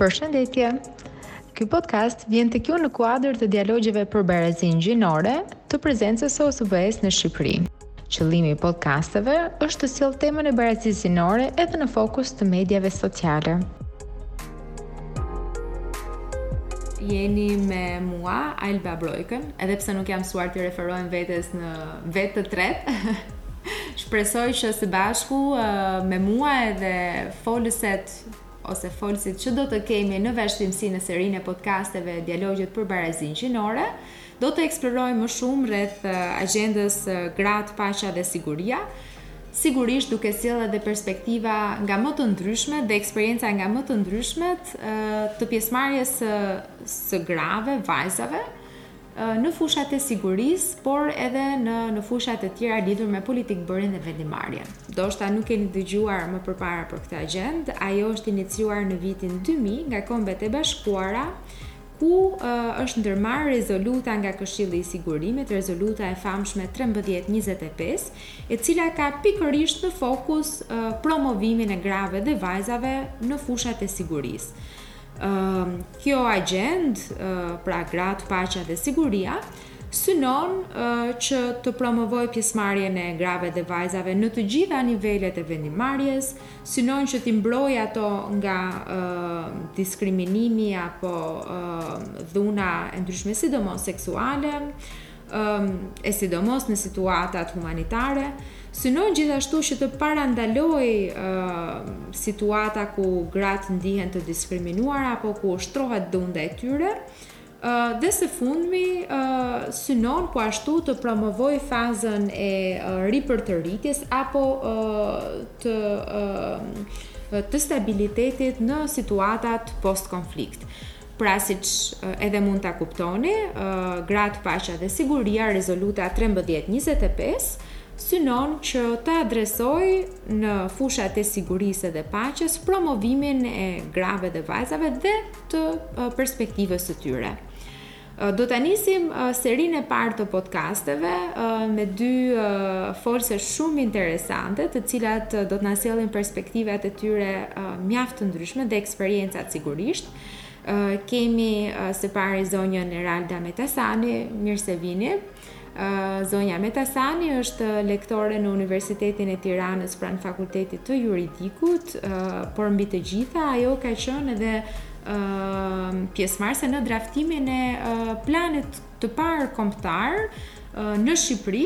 Përshëndetje. Ky podcast vjen te ju në kuadër të dialogjeve për barazinë gjinore të prezencës së OSBE-së në Shqipëri. Qëllimi i podcasteve është të sjellë temën e barazisë gjinore edhe në fokus të mediave sociale. jeni me mua Alba Brojkën, edhe pse nuk jam mësuar t'i referohem vetes në vetë të tretë. Shpresoj që së bashku me mua edhe folëset ose folësit që do të kemi në vazhdimësi në serinë e podcasteve Dialogjet për Barazinë Gjinore, Do të eksplorojmë më shumë rreth agjendës Gratë, Paqja dhe Siguria, sigurisht duke sjellë edhe perspektiva nga më të ndryshmet dhe eksperienca nga më të ndryshmet të pjesëmarrjes së grave, vajzave në fushat e sigurisë, por edhe në në fushat e tjera lidhur me politikëbërjen dhe vendimmarrjen. Ndoshta nuk keni dëgjuar më përpara për këtë agjendë, ajo është iniciuar në vitin 2000 nga Kombet e Bashkuara, Ku është ndërmarrë rezoluta nga Këshilli i Sigurimit, rezoluta e famshme 1325, e cila ka pikërisht në fokus promovimin e grave dhe vajzave në fushat e sigurisë. Kjo agjendë, pra gratë, paqja dhe siguria, synon që të promovojë pjesëmarrjen e grave dhe vajzave në të gjitha nivelet e vendimmarrjes, synon që t'i mbrojë ato nga diskriminimi apo dhuna e ndryshme sidomos seksuale e sidomos në situatat humanitare synon gjithashtu që të parandalojë situata ku gratë ndihen të diskriminuara apo ku ushtrohet dhunë ndaj tyre Dhe së fundmi, synon po ashtu të promovojë fazën e ripërtëritjes apo të të stabilitetit në situatat post-konflikt. Pra, siç edhe mund ta kuptoni, gratë paqja dhe siguria, rezoluta 1325, synon që të adresojë në fushat e sigurisë dhe paqes promovimin e grave dhe vajzave dhe të perspektivës së tyre. Do ta nisim serinë e parë të podcasteve me dy folëse shumë interesante të cilat do të na sjellin perspektivat e tyre mjaft të ndryshme dhe eksperiencat sigurisht. Kemi së pari zonjën Eralda Metasani, mirë se vini. Zonja Metasani është lektore në Universitetin e Tiranës pranë Fakultetit të Juridikut, por mbi të gjitha ajo ka qenë edhe pjesëmarrëse në draftimin e planit të parë kombëtar në Shqipëri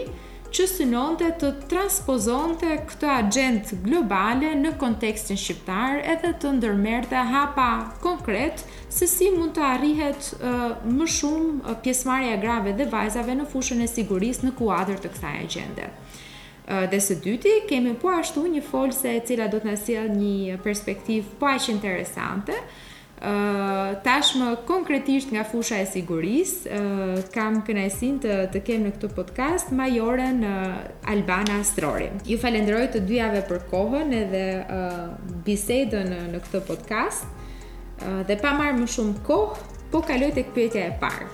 që synonte të transpozonte këtë agjendë globale në kontekstin shqiptar edhe të ndërmerrte hapa konkret Se si mund të arrihet më shumë pjesëmarrja e grave dhe vajzave në fushën e sigurisë në kuadër të kësaj agjende. Dhe së dyti, kemi po ashtu një folëse e cila do të na sjell një perspektivë po aq interesante, tashmë konkretisht nga fusha e sigurisë, kam kënaqësinë të të kem në këtë podcast majore Albana Astrori. Ju falenderoj të dyjave për kohën edhe bisedën në këtë podcast. Dhe pa marrë më shumë kohë, po kaloj tek pyetja e parë.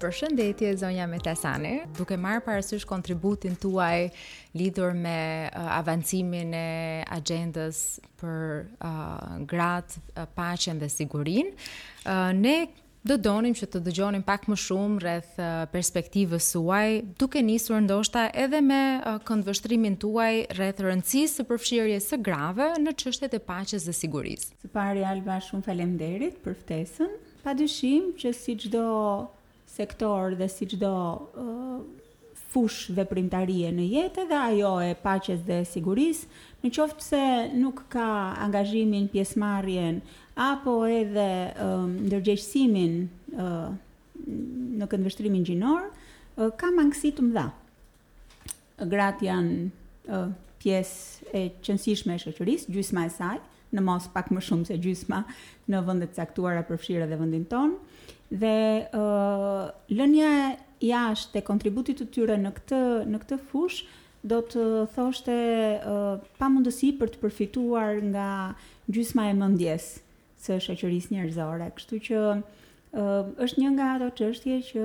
Përshëndetje zonja Metasani, duke marrë parasysh kontributin tuaj lidhur me uh, avancimin e agjendës për uh, gratë, uh, paqen dhe sigurinë, uh, ne Do donim që të dëgjonim pak më shumë rreth perspektivës suaj, duke nisur ndoshta edhe me këndvështrimin tuaj rreth rëndësisë së përfshirjes së grave në çështjet e paqes dhe sigurisë. Së pari Alba, shumë faleminderit për ftesën. Padyshim që si çdo sektor dhe si çdo fushë veprimtarie në jetë edhe ajo e paqes dhe sigurisë, në qoftë se nuk ka angazhimin, pjesëmarrjen apo edhe ndërgjegjësimin në këndvështrimin gjinor, ka mangësi të mëdha. Gratë janë pjesë e qënësishme e shoqërisë, gjysma e saj, në mos pak më shumë se gjysma në vende të caktuara përfshirë edhe vendin tonë dhe uh, lënia jashtë e kontributit të tyre në këtë në këtë fushë do të thoshte uh, pamundësi për të përfituar nga gjysma e mendjes së shoqërisë njerëzore. Kështu që Është një nga ato çështje që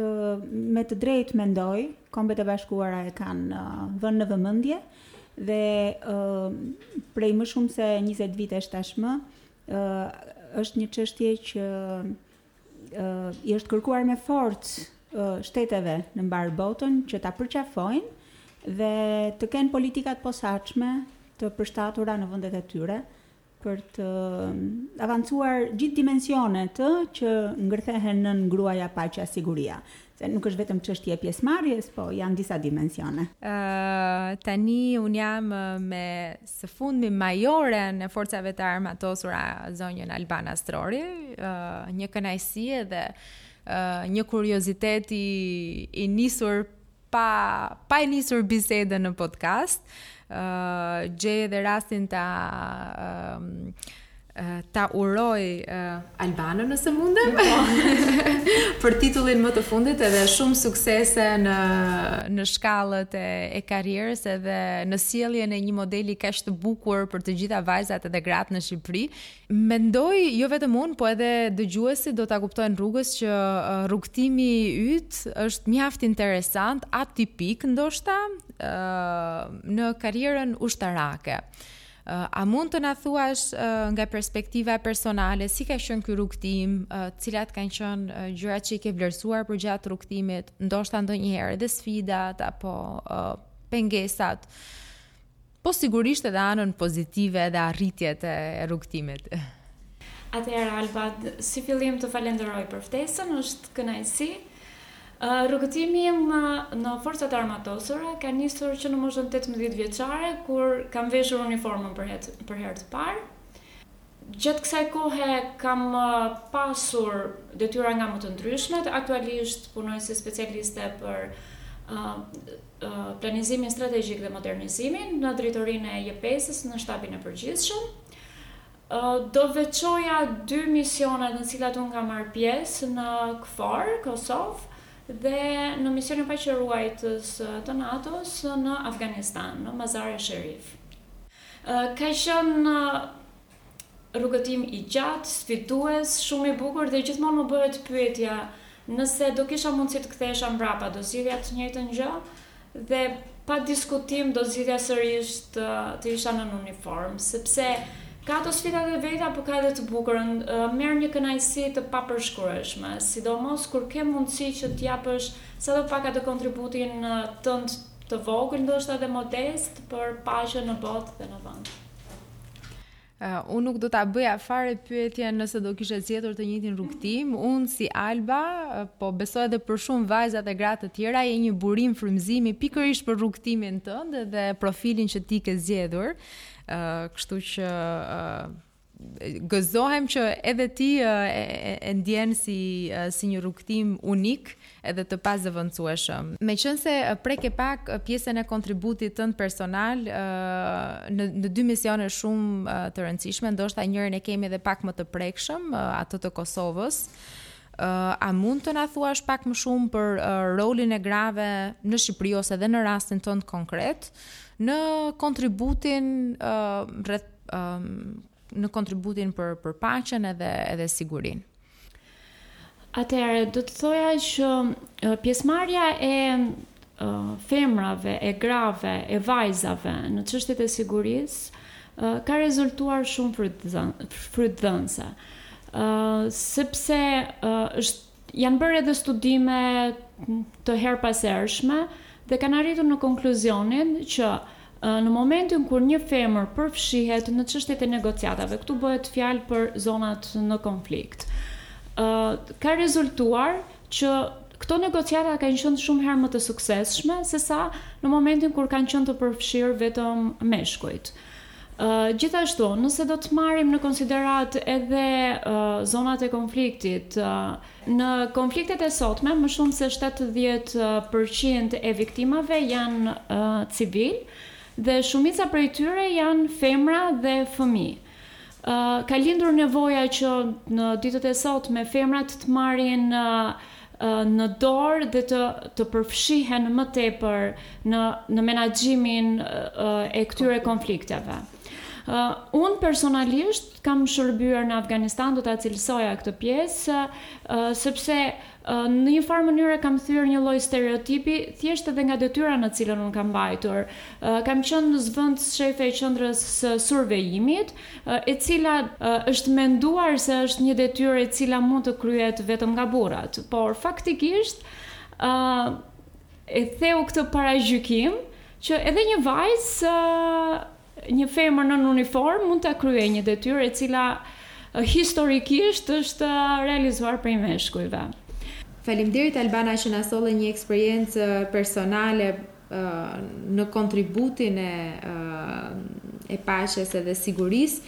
me të drejtë mendoj, Kombet e Bashkuara e kanë vënë në vëmendje dhe prej më shumë se 20 vitesh tashmë është një çështje që i është kërkuar me forcë shteteve në mbarë botën që ta përqafojnë dhe të kenë politika të posaçme të përshtatura në vendet e tyre për të avancuar gjithë dimensionet që ngërthehen nën Gruaja, Paqja, Siguria. Se nuk është vetëm çështje e pjesëmarrjes, po janë disa dimensione. Ë tani unë jam me së fundmi majoren e Forcave të Armatosura zonjën Albana Strori, ë një kënaqësi edhe ë një kuriozitet i i nisur pa pa e nisur bisedën në podcast, ë uh, gjej edhe rastin ta uh, ta uroj uh, Albanën nëse mundem po. për titullin më të fundit edhe shumë suksese në në shkallët e, e karrierës edhe në sjelljen e një modeli kaq të bukur për të gjitha vajzat dhe gratë në Shqipëri Mendoj jo vetëm unë, po edhe dëgjuesit do ta kuptojnë rrugës që rrugëtimi yt është mjaft interesant, atipik ndoshta në karrierën ushtarake. A mund të na thuash nga perspektiva personale si ka qenë ky rrugëtim, cilat kanë qenë gjërat që i ke vlerësuar përgjatë rrugëtimit, ndoshta ndonjëherë edhe sfidat apo pengesat? Po sigurisht edhe anën pozitive dhe arritjet e rrugëtimit. Atëherë Alba, si fillim të falenderoj për ftesën, është kënaqësi. Rrugëtimi im në Forcat e Armatosura ka nisur që në moshën tetëmbëdhjetë vjeçare kur kam veshur uniformën për herë të parë. Gjatë kësaj kohe kam pasur detyra nga më të ndryshmet. Aktualisht punoj si specialiste për planizimin strategjik dhe modernizimin në drejtorinë e JPS-së në shtabin e përgjithshëm. Do veçoja dy misionet në cilat unë kam marrë pjesë në KFOR, Kosovë, dhe në misionin paqeruajtës të NATO-s në Afganistan, në Mazar-e Sharif. Ka qenë rrugëtim i gjatë, sfidues, shumë i bukur dhe gjithmonë më bëhet pyetja nëse do kisha mundësi të kthehesha mbrapa, do zgjidhja të njëjtën gjë dhe pa diskutim do zgjidhja sërish të, të isha në uniformë, sepse ka ato sfidat e veta, por ka edhe të bukurën. Merr një kënaqësi të papërshkrueshme, sidomos kur ke mundësi që të japësh sado pak atë kontributin tënd Të vogël ndoshta dhe modest, për paqen në botë dhe në vend. Uh, unë nuk do ta bëja fare pyetjen nëse do kishe zgjedhur të njëjtin rrugëtim. Unë si Alba, uh, po besoj edhe për shumë vajza e gra të tjera, je një burim frymëzimi pikërisht për rrugëtimin tënd dhe profilin që ti ke zgjedhur. Uh, kështu që uh, Gëzohem që edhe ti e, e, e ndjen si si një rrugëtim unik edhe të pazëvendësueshëm. Meqenëse preke pak pjesën e kontributit tënd personal në në dy misione shumë të rëndësishme, ndoshta njërin e kemi edhe pak më të prekshëm, atë të Kosovës. Uh, a mund të na thuash pak më shumë për uh, rolin e grave në Shqipëri ose edhe në rastin tënd konkret në kontributin uh, rreth në kontributin për për paqen edhe edhe sigurinë. Atëherë do të thoja që pjesëmarrja e femrave, e grave, e vajzave në çështjet e sigurisë ka rezultuar shumë frytdhënëse. Ë sepse është Janë bërë edhe studime të herëpashershme dhe kanë arritur në konkluzionin që në momentin kur një femër përfshihet në çështjet e negociatave, këtu bëhet fjalë për zonat në konflikt, ka rezultuar që këto negociata kanë qenë shumë herë më të suksesshme sesa në momentin kur kanë qenë të përfshirë vetëm meshkujt. Gjithashtu, nëse do të marrim në konsideratë edhe zonat e konfliktit, në konfliktet e sotme më shumë se shtatëdhjetë për qind e viktimave janë civilë dhe shumica prej tyre janë femra dhe fëmijë. Ka lindur nevoja që në ditët e sotme femrat të marrin në dorë dhe të të përfshihen më tepër në në menaxhimin e këtyre konflikteve. Unë personalisht kam shërbyer në Afganistan, do ta cilësoja këtë pjesë, sepse në një farë mënyre kam thyer një lloj stereotipi thjesht edhe nga detyra në cilën unë kam mbajtur. Kam qenë zëvendës shefe e qendrës së survejimit e cila është menduar se është një detyrë e cila mund të kryhet vetëm nga burrat, por faktikisht ë e theu këtë paragjykim që edhe një vajzë një femër nën uniformë mund ta kryejë një detyrë e cila historikisht është realizuar prej meshkujve. Faleminderit Albana që na solle një eksperiencë personale në kontributin e e paqes edhe sigurisë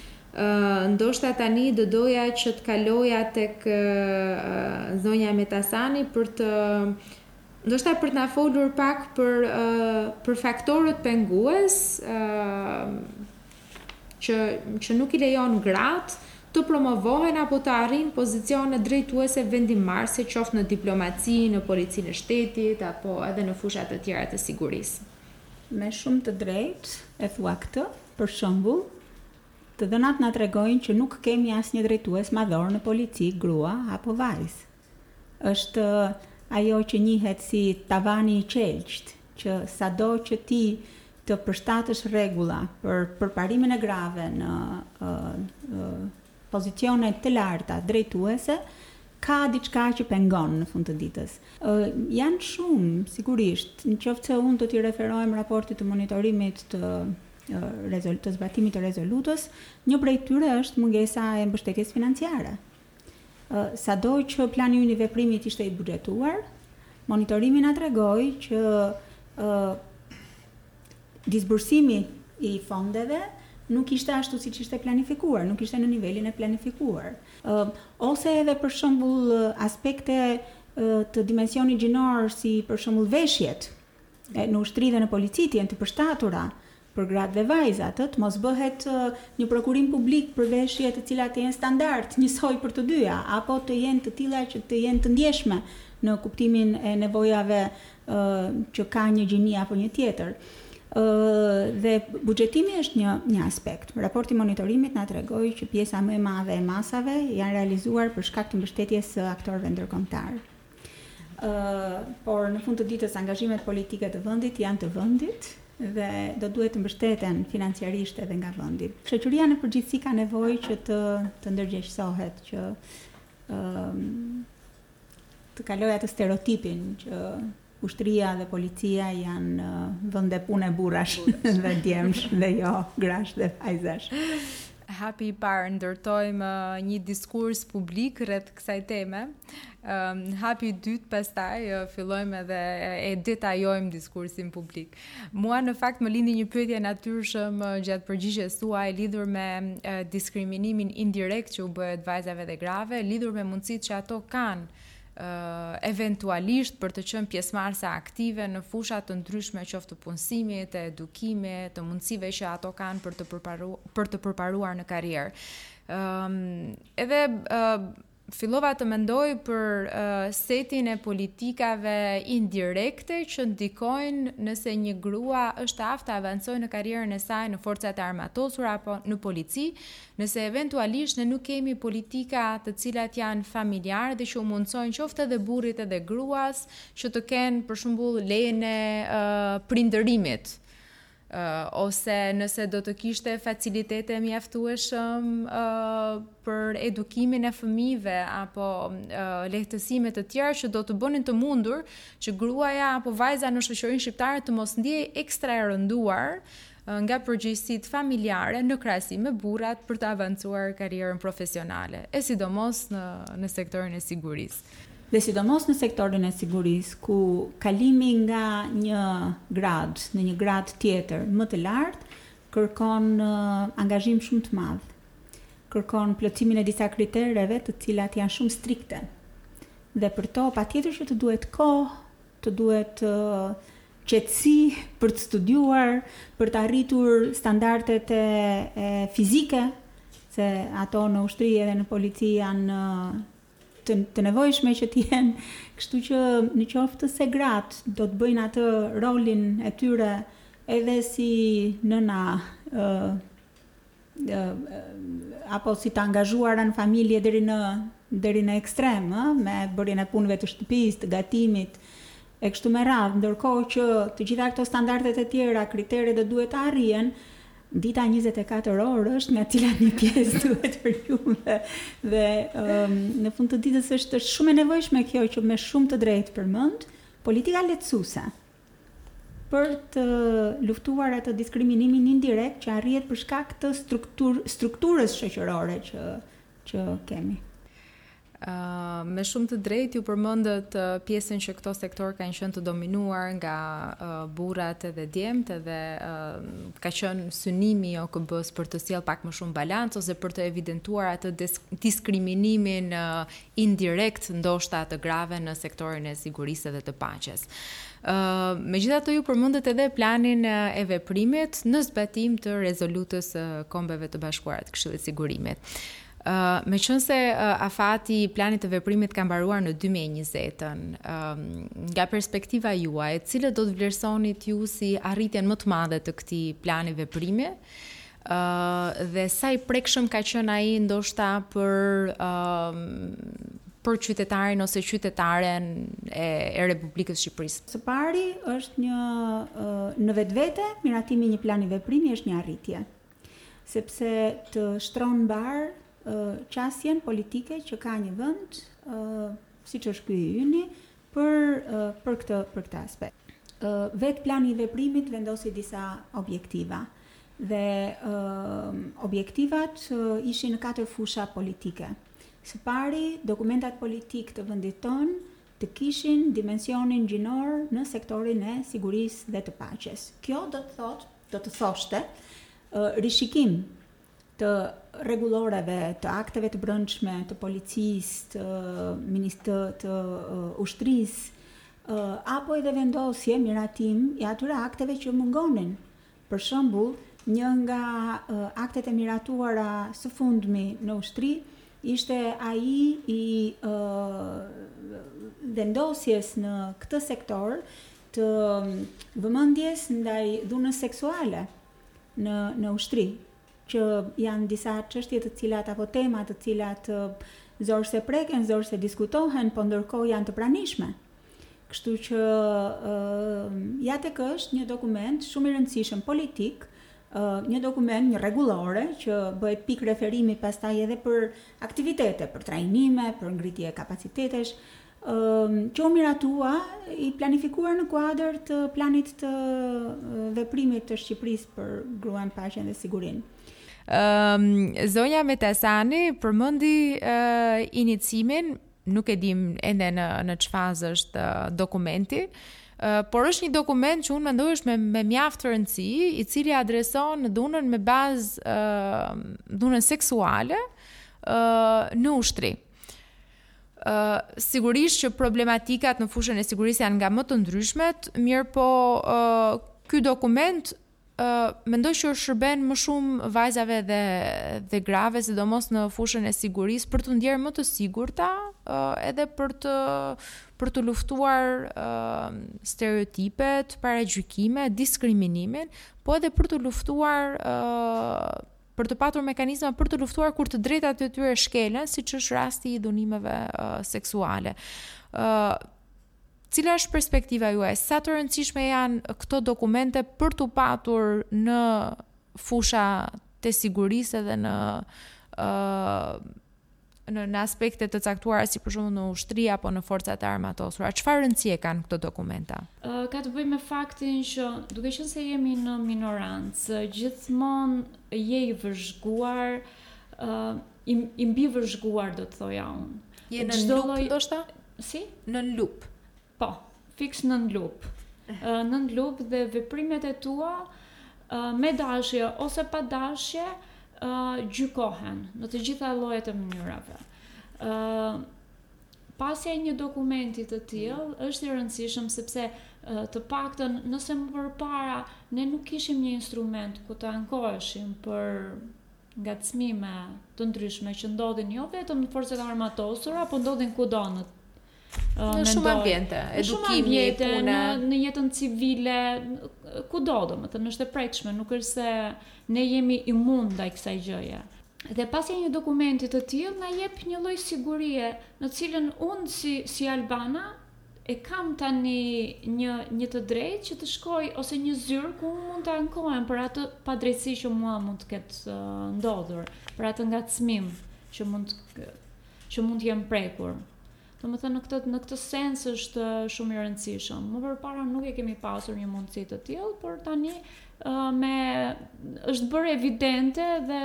ndoshta tani do doja që të kaloja tek zonja Methasani për të ndoshta për të na folur pak për për faktorët pengues që që nuk i lejon gratë të promovohen apo të arrijnë pozicione drejtuese vendimmarrëse qoftë në diplomaci, në policinë e shtetit apo edhe në fusha të tjera të sigurisë. Me shumë të drejtë e thua këtë, për shembull, të dhënat na tregojnë që nuk kemi asnjë drejtues madhor në polici grua apo vajzë. Është ajo që njihet si tavani i qelqtë, që sado që ti të përshtatësh rregulla për përparimin e grave në pozicione të larta drejtuese, ka diçka që pengon në fund të ditës. Janë shumë, sigurisht, në qoftë se unë do t'i referohem raportit të monitorimit të të zbatimit të rezolutës, një prej tyre është mungesa e mbështetjes financiare. Sado që plani ynë i veprimit ishte i buxhetuar, monitorimi na tregoi që disbursimi i fondeve nuk ishte ashtu siç ishte planifikuar, nuk ishte në nivelin e planifikuar. Ose edhe për shembull aspekte të dimensionit gjinor si për shembull veshjet në ushtri dhe në polici të jenë të përshtatura për gratë dhe vajzat, ë, të mos bëhet një prokurim publik për veshje të cilat të jenë standard, njësoj për të dyja, apo të jenë të tilla që të jenë të ndjeshme në kuptimin e nevojave, ë, që ka një gjini apo një tjetër. Ë, dhe buxhetimi është një, një aspekt. Raporti i monitorimit na tregoi që pjesa më e madhe e masave janë realizuar për shkak të mbështetjes së aktorëve ndërkombëtarë. Por në fund të ditës angazhimet politike të vendit janë të vendit dhe do duhet të mbështeten financiarisht edhe nga vendi. Shoqëria në përgjithësi ka nevojë që të të ndërgjegjësohet, që të kalojë atë stereotipin që ushtria dhe policia janë vende pune burrash dhe djemsh dhe jo grash dhe vajzash. Hapi i parë, ndërtojmë një diskurs publik rreth kësaj teme. Hapi i dytë, pastaj fillojmë edhe e detajojmë diskursin publik. Mua në fakt më lindi një pyetje natyrshëm gjatë përgjigjes suaj lidhur me diskriminimin indirekt që u bëhet vajzave dhe grave, lidhur me mundësitë që ato kanë eventualisht për të qenë pjesëmarrëse aktive në fusha të ndryshme qoftë të punësimit, të edukimit, të mundësive që ato kanë për të përparuar për të përparuar në karrierë. Ëm edhe fillova të mendoj për uh, setin e politikave indirekte që ndikojnë nëse një grua është e aftë të avancojë në karrierën e saj në forcat e armatosura apo në polici, Nëse eventualisht ne nuk kemi politika të cilat janë familjare dhe që u mundësojnë qoftë edhe burrit edhe gruas që të kenë për shembull lejen e prindërimit, ose nëse do të kishte facilitete mjaftueshëm për edukimin e fëmijëve apo lehtësime të tjera që do të bënin të mundur që gruaja apo vajza në shoqërinë shqiptare të mos ndihet ekstra e rënduar nga përgjegjësitë familjare në krahasim me burrat për të avancuar karrierën profesionale, e sidomos në në sektorin e sigurisë. Dhe sidomos në sektorin e sigurisë, ku kalimi nga një gradë në një gradë tjetër më të lartë kërkon angazhim shumë të madh. Kërkon plotësimin e disa kritereve të cilat janë shumë strikte. Dhe për to patjetër që të duhet kohë të duhet qetësi për të studiuar, për të arritur standardet fizike, se ato në ushtri edhe në polici janë të, të nevojshme që t'i kenë, kështu që në qoftë se gratë do të bëjnë atë rolin e tyre edhe si nëna apo si të angazhuara në familje deri në deri në ekstrem, ë, me bërjen e punëve të shtëpisë, të gatimit e kështu me radhë, ndërkohë që të gjitha këto standardet e tjera, kriteret do duhet të arrihen, dita njëzet e katër orë është nga e cila një pjesë duhet për gjumë dhe, dhe um, në fund të ditës është, është shumë e nevojshme kjo që me shumë të drejtë përmendët politika lehtësuese. për të luftuar atë diskriminimin indirekt që arrihet për shkak të strukturës shoqërore që që kemi. me shumë të drejtë ju përmendët pjesën që këto sektorë kanë qenë të dominuar nga burrat edhe djemtë edhe ka qenë synimi i OKB-së për të sjellë pak më shumë balancë ose për të evidentuar atë diskriminimin indirekt ndoshta të grave në sektorin e sigurisë dhe të paqes. Ë, megjithatë ju përmendët edhe planin e veprimit në zbatim të rezolutës së Kombeve të Bashkuara të Këshillit të Sigurimit. Ë, meqenëse afati i planit të veprimit ka mbaruar në 2020-ën, nga perspektiva juaj, cilën do të vlerësonit ju si arritjen më të madhe të këtij plani veprimi? dhe sa i prekshëm ka qenë ai ndoshta për për qytetarin ose qytetaren e, e Republikës Shqipërisë. Së pari është një në vetvete miratimi i një plani veprimi është një arritje. Sepse të shtron mbarë qasjen politike që ka një vend, siç është ky i yni, për për këtë për këtë aspekt. Ë vetë plani i veprimit vendosi disa objektiva dhe ë objektivat ishin në katër fusha politike. Së pari, dokumentat politikë të vendit tonë të kishin dimensionin gjinor në sektorin e sigurisë dhe të paqes. Kjo do të thotë, do të thoshte ë rishikim të rregulloreve, të akteve të brendshme, të policisë, të ministë të ushtrisë, apo edhe vendosje, miratim i atyre akteve që mungonin. Për shembull, një nga aktet e miratuara së fundmi në ushtri ishte ai i vendosjes në këtë sektor të vëmendjes ndaj dhunës seksuale në në ushtri që janë disa çështje të cilat apo tema të cilat zor se preken, zor se diskutohen, po ndërkohë janë të pranishme. Kështu që uh, ja tek është një dokument shumë i rëndësishëm politik, uh, një dokument, një rregullore që bëhet pikë referimi pastaj edhe për aktivitete, për trajnime, për ngritje kapacitetesh, që u miratua i planifikuar në kuadër të planit të veprimit të Shqipërisë për gruan, paqen dhe sigurinë. Zonja Metasani përmendi inicimin, nuk e di ende në në ç'fazë është dokumenti, por është një dokument që unë mendoj është me, me mjaft rëndësi, i cili adreson dhunën me bazë dhunën seksuale në ushtri. Sigurisht që problematikat në fushën e sigurisë janë nga më të ndryshmet, mirëpo ky dokument mendoj që u shërben më shumë vajzave dhe dhe grave, sidomos në fushën e sigurisë për t'u ndjerë më të sigurta, edhe për të për të luftuar stereotipet, paragjykimet, diskriminimin, po edhe për të luftuar për të patur mekanizma për të luftuar kur të drejtat e tyre shkelen, siç është rasti i dhunimeve uh, seksuale. Uh, cila është perspektiva juaj? Sa të rëndësishme janë këto dokumente për t'u patur në fusha të sigurisë dhe në uh, në në aspekte të caktuara si për shembull në ushtri apo në forcat e armatosura. Çfarë rëndësie kanë këto dokumenta? Uh, ka të bëjë me faktin që duke qenë se jemi në minorancë, gjithmonë je i vëzhguar, uh, i, i mbi vëzhguar do të thoja unë. Je nën lupë ndoshta? Si? Nën lupë. Po, fiks nën lupë. Nën lupë dhe veprimet e tua me dashje ose pa dashje gjykohen në të gjitha llojet e mënyrave. Ë pasja e një dokumenti të tillë mm. është i rëndësishëm sepse të paktën nëse më përpara ne nuk kishim një instrument ku të ankoheshim për ngacmime të ndryshme që ndodhin jo vetëm në forcat e armatosura, po ndodhin kudo në në shumë ambiente, edukimi, puna, në, në jetën civile, kudo, domethënë, është e prekshme, nuk është se ne jemi imun ndaj kësaj gjëje. Dhe pasja e një dokumenti të tillë na jep një lloj sigurie, në cilën unë si si Albana e kam tani një një të drejtë që të shkoj ose një zyrë ku unë mund të ankohem për atë padrejtësi që mua mund të ketë uh, ndodhur, për atë ngacmim që mund që mund të jem prekur. Domethënë në këtë në këtë sens është shumë i rëndësishëm. Më përpara nuk e kemi pasur një mundësi të tillë, por tani uh, me është bërë evidente dhe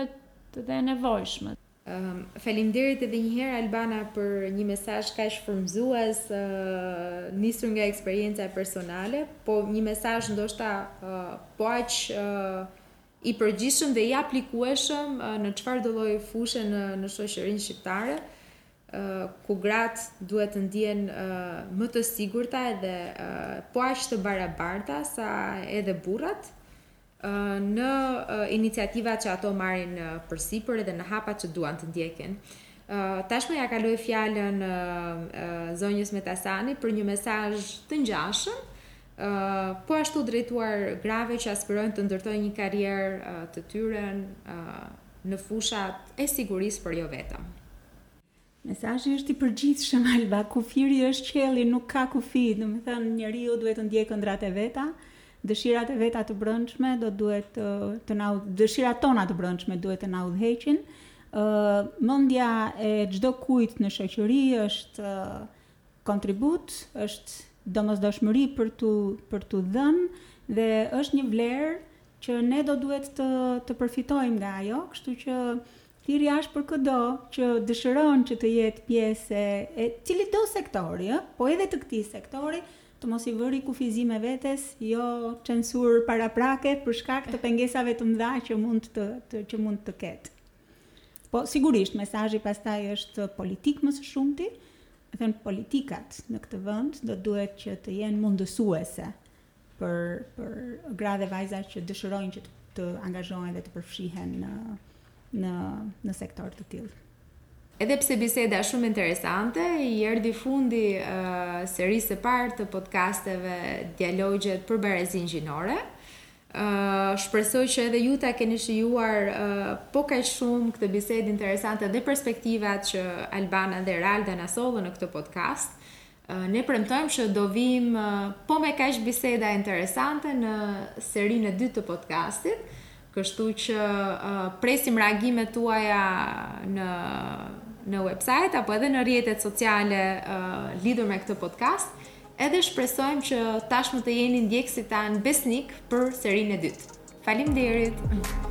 dhe e nevojshme. Um, Faleminderit edhe një herë Albana për një mesazh kaq frymëzues, uh, nisur nga eksperienca personale, po një mesazh ndoshta uh, po aq uh, i përgjithshëm dhe i aplikueshëm uh, në çfarëdo lloj fushe në në shoqërinë shqiptare. ku gratë duhet të ndihen më të sigurta edhe po aq të barabarta sa edhe burrat në iniciativat që ato marrin përsipër edhe në hapat që duan të ndjekin. Tashmë ia kaloj fjalën zonjës Metasani për një mesazh të ngjashëm po ashtu drejtuar grave që aspirojnë të ndërtojnë një karrierë të tyren në fushat e sigurisë por jo vetëm. Mesazhi është i përgjithshëm Alba, kufiri është qielli, nuk ka kufi, domethënë njeriu duhet të ndjekë ëndrrat e veta, dëshirat e veta të brendshme do duhet të, të na dëshirat tona të brendshme duhet të na udhëheqin. ë uh, Mendja e çdokujt në shoqëri është uh, kontribut, është domosdoshmëri për t'u për t'u dhënë dhe është një vlerë që ne do duhet të të përfitojmë nga ajo, kështu që thirrja është për këdo që dëshiron që të jetë pjesë e cilitdo sektori, ë, po edhe të këtij sektori, të mos i vëri kufizime vetes, jo censurë paraprake për shkak të pengesave të mëdha që mund të, të që mund të ketë. Po sigurisht mesazhi pastaj është politik më së shumti, domethënë politikat në këtë vend do duhet që të jenë mundësuese për për gra dhe vajza që dëshirojnë që të angazhohen dhe të përfshihen në në në sektor të tillë. Edhe pse biseda është shumë interesante, i erdhi fundi uh, serisë së parë të podcasteve Dialogjet për Barazinë Gjinore. Uh, shpresoj që edhe ju ta keni shijuar uh, po kaq shumë këtë bisedë interesante dhe perspektivat që Albana dhe Ralda na sollën në këtë podcast. Ne premtojmë që do vijmë po me kaq biseda interesante në serinë e dytë të podcastit, kështu që presim reagimet tuaja në në website apo edhe në rrjetet sociale lidhur me këtë podcast. Edhe shpresojmë që tashmë të jeni ndjekësit tanë besnikë për serinë e dytë. Faleminderit.